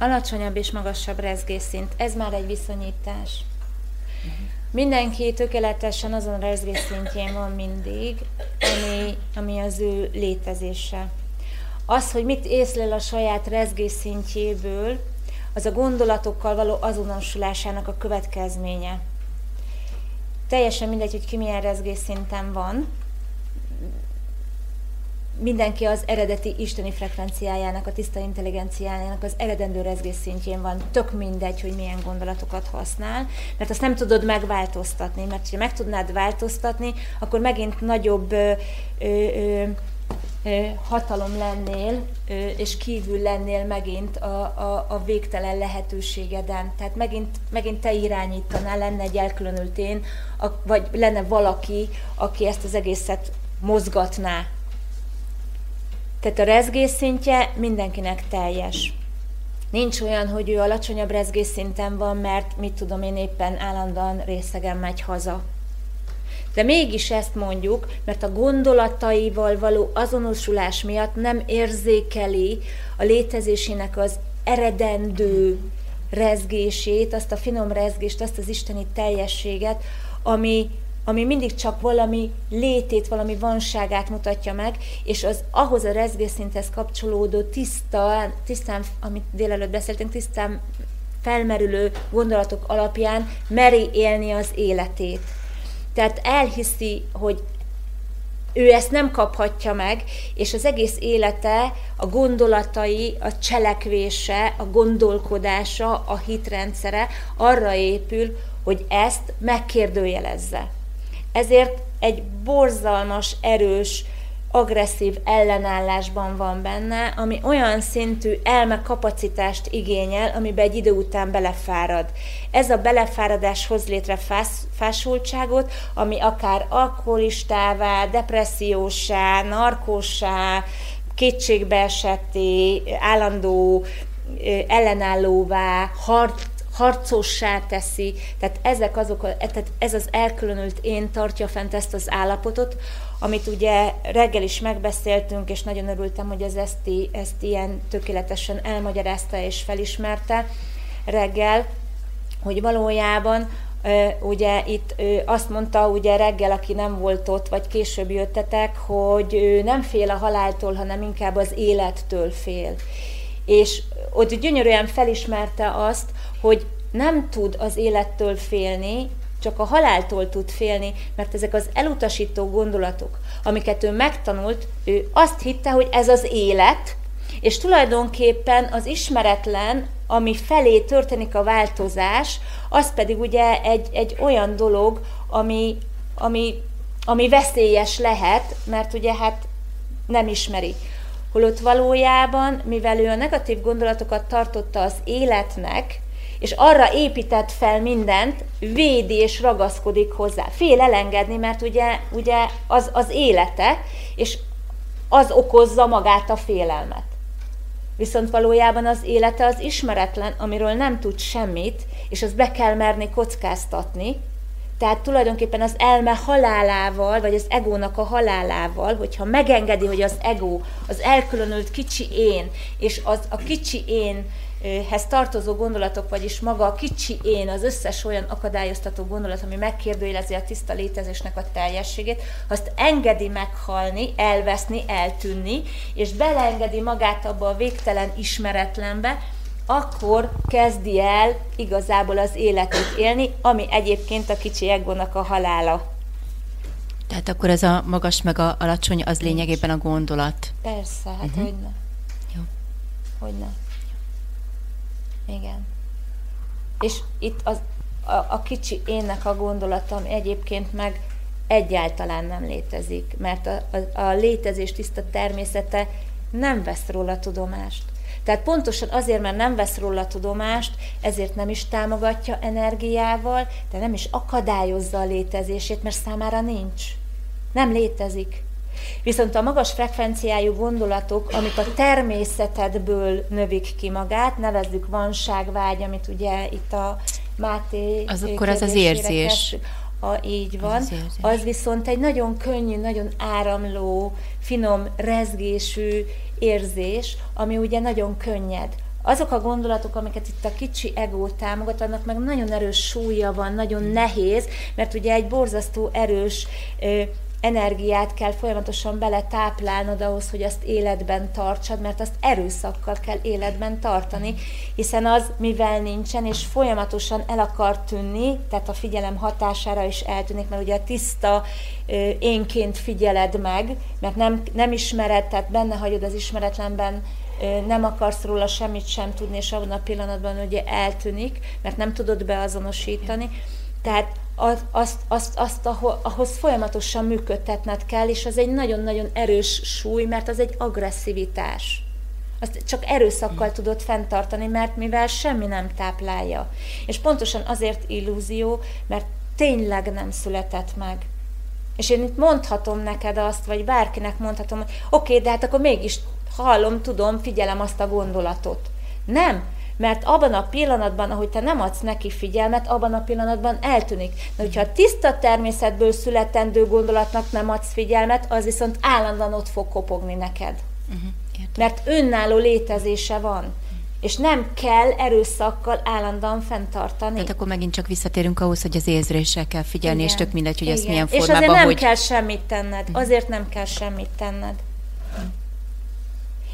alacsonyabb és magasabb rezgésszint, ez már egy viszonyítás. Mindenki tökéletesen azon rezgésszintjén van mindig, ami, ami az ő létezése. Az, hogy mit észlel a saját rezgésszintjéből, az a gondolatokkal való azonosulásának a következménye. Teljesen mindegy, hogy ki milyen rezgésszinten van, mindenki az eredeti isteni frekvenciájának, a tiszta intelligenciájának az eredendő rezgés szintjén van, tök mindegy, hogy milyen gondolatokat használ, mert azt nem tudod megváltoztatni, mert ha meg tudnád változtatni, akkor megint nagyobb ö, ö, ö, hatalom lennél, és kívül lennél megint a, a, a végtelen lehetőségeden. Tehát megint, megint te irányítanál, lenne egy elkülönült én, vagy lenne valaki, aki ezt az egészet mozgatná, tehát a rezgés szintje mindenkinek teljes. Nincs olyan, hogy ő alacsonyabb rezgés szinten van, mert mit tudom én éppen állandóan részegen megy haza. De mégis ezt mondjuk, mert a gondolataival való azonosulás miatt nem érzékeli a létezésének az eredendő rezgését, azt a finom rezgést, azt az isteni teljességet, ami, ami mindig csak valami létét, valami vanságát mutatja meg, és az ahhoz a rezgészinthez kapcsolódó tiszta, tisztán, amit délelőtt beszéltünk, tisztán felmerülő gondolatok alapján meri élni az életét. Tehát elhiszi, hogy ő ezt nem kaphatja meg, és az egész élete, a gondolatai, a cselekvése, a gondolkodása, a hitrendszere arra épül, hogy ezt megkérdőjelezze. Ezért egy borzalmas, erős, agresszív ellenállásban van benne, ami olyan szintű elme kapacitást igényel, amiben egy idő után belefárad. Ez a belefáradás hoz létre fász, fásultságot, ami akár alkoholistává, depressziósá, narkósá, kétségbeesetté, állandó ellenállóvá, harc, harcossá teszi, tehát ezek azok, tehát ez az elkülönült én tartja fent ezt az állapotot, amit ugye reggel is megbeszéltünk, és nagyon örültem, hogy az Eszti ezt ilyen tökéletesen elmagyarázta és felismerte reggel, hogy valójában ugye itt azt mondta ugye reggel, aki nem volt ott, vagy később jöttetek, hogy ő nem fél a haláltól, hanem inkább az élettől fél. És ott gyönyörűen felismerte azt, hogy nem tud az élettől félni, csak a haláltól tud félni, mert ezek az elutasító gondolatok, amiket ő megtanult, ő azt hitte, hogy ez az élet, és tulajdonképpen az ismeretlen, ami felé történik a változás, az pedig ugye egy, egy olyan dolog, ami, ami, ami veszélyes lehet, mert ugye hát nem ismeri. Holott valójában, mivel ő a negatív gondolatokat tartotta az életnek, és arra épített fel mindent, védi és ragaszkodik hozzá. Fél elengedni, mert ugye, ugye az az élete, és az okozza magát a félelmet. Viszont valójában az élete az ismeretlen, amiről nem tud semmit, és az be kell merni kockáztatni, tehát tulajdonképpen az elme halálával, vagy az egónak a halálával, hogyha megengedi, hogy az ego, az elkülönült kicsi én, és az a kicsi én hez tartozó gondolatok, vagyis maga a kicsi én, az összes olyan akadályoztató gondolat, ami megkérdőjelezi a tiszta létezésnek a teljességét, azt engedi meghalni, elveszni, eltűnni, és beleengedi magát abba a végtelen ismeretlenbe, akkor kezdi el igazából az életét élni, ami egyébként a kicsi egónak a halála. Tehát akkor ez a magas meg a alacsony, az lényegében a gondolat. Persze, hát uh-huh. hogyne. Jó. Hogyne. Igen. És itt az, a, a kicsi énnek a gondolatom egyébként meg egyáltalán nem létezik, mert a, a, a létezés tiszta természete nem vesz róla tudomást. Tehát pontosan azért, mert nem vesz róla tudomást, ezért nem is támogatja energiával, de nem is akadályozza a létezését, mert számára nincs. Nem létezik. Viszont a magas frekvenciájú gondolatok, amik a természetedből növik ki magát, nevezzük vanságvágy, amit ugye itt a Máté... Az akkor az az érzés. Kezdtük, a, így van, az, az, az viszont egy nagyon könnyű, nagyon áramló, finom, rezgésű érzés, ami ugye nagyon könnyed. azok a gondolatok, amiket itt a kicsi ego támogat, annak meg nagyon erős súlya van, nagyon nehéz, mert ugye egy borzasztó erős energiát kell folyamatosan bele táplálnod ahhoz, hogy azt életben tartsad, mert azt erőszakkal kell életben tartani, hiszen az, mivel nincsen, és folyamatosan el akar tűnni, tehát a figyelem hatására is eltűnik, mert ugye a tiszta énként figyeled meg, mert nem, nem ismered, tehát benne hagyod az ismeretlenben nem akarsz róla semmit sem tudni, és abban a pillanatban ugye eltűnik, mert nem tudod beazonosítani. Tehát azt, azt, azt, azt ahhoz folyamatosan működtetned kell, és az egy nagyon-nagyon erős súly, mert az egy agresszivitás. Azt csak erőszakkal tudod fenntartani, mert mivel semmi nem táplálja. És pontosan azért illúzió, mert tényleg nem született meg. És én itt mondhatom neked azt, vagy bárkinek mondhatom, hogy oké, okay, de hát akkor mégis hallom, tudom, figyelem azt a gondolatot. Nem, mert abban a pillanatban, ahogy te nem adsz neki figyelmet, abban a pillanatban eltűnik. De hogyha a tiszta természetből születendő gondolatnak nem adsz figyelmet, az viszont állandóan ott fog kopogni neked. Uh-huh, mert önálló létezése van. És nem kell erőszakkal állandóan fenntartani. Tehát akkor megint csak visszatérünk ahhoz, hogy az érzésre kell figyelni, Igen. és tök mindegy, hogy Igen. ezt milyen formában, És azért nem hogy... kell semmit tenned. Mhm. Azért nem kell semmit tenned.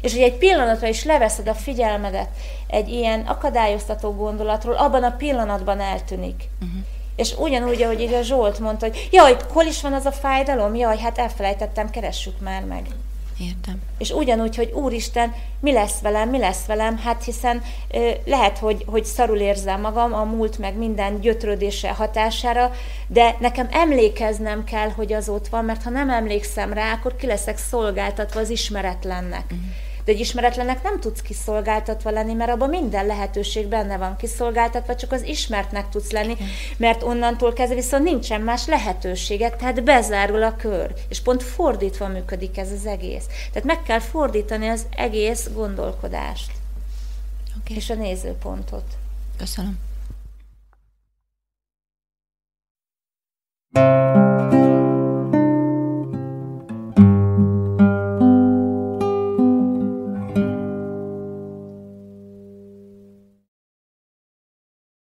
És hogy egy pillanatra is leveszed a figyelmedet egy ilyen akadályoztató gondolatról, abban a pillanatban eltűnik. Uh-huh. És ugyanúgy, ahogy ide Zsolt mondta, hogy jaj, hol is van az a fájdalom? Jaj, hát elfelejtettem, keressük már meg. Értem. És ugyanúgy, hogy Úristen, mi lesz velem, mi lesz velem, hát hiszen ö, lehet, hogy, hogy szarul érzem magam, a múlt meg minden gyötrődése hatására, de nekem emlékeznem kell, hogy az ott van, mert ha nem emlékszem rá, akkor ki leszek szolgáltatva az ismeretlennek. Uh-huh de egy ismeretlenek nem tudsz kiszolgáltatva lenni, mert abban minden lehetőség benne van kiszolgáltatva, csak az ismertnek tudsz lenni, mert onnantól kezdve viszont nincsen más lehetőségek, tehát bezárul a kör. És pont fordítva működik ez az egész. Tehát meg kell fordítani az egész gondolkodást. Okay. És a nézőpontot. Köszönöm.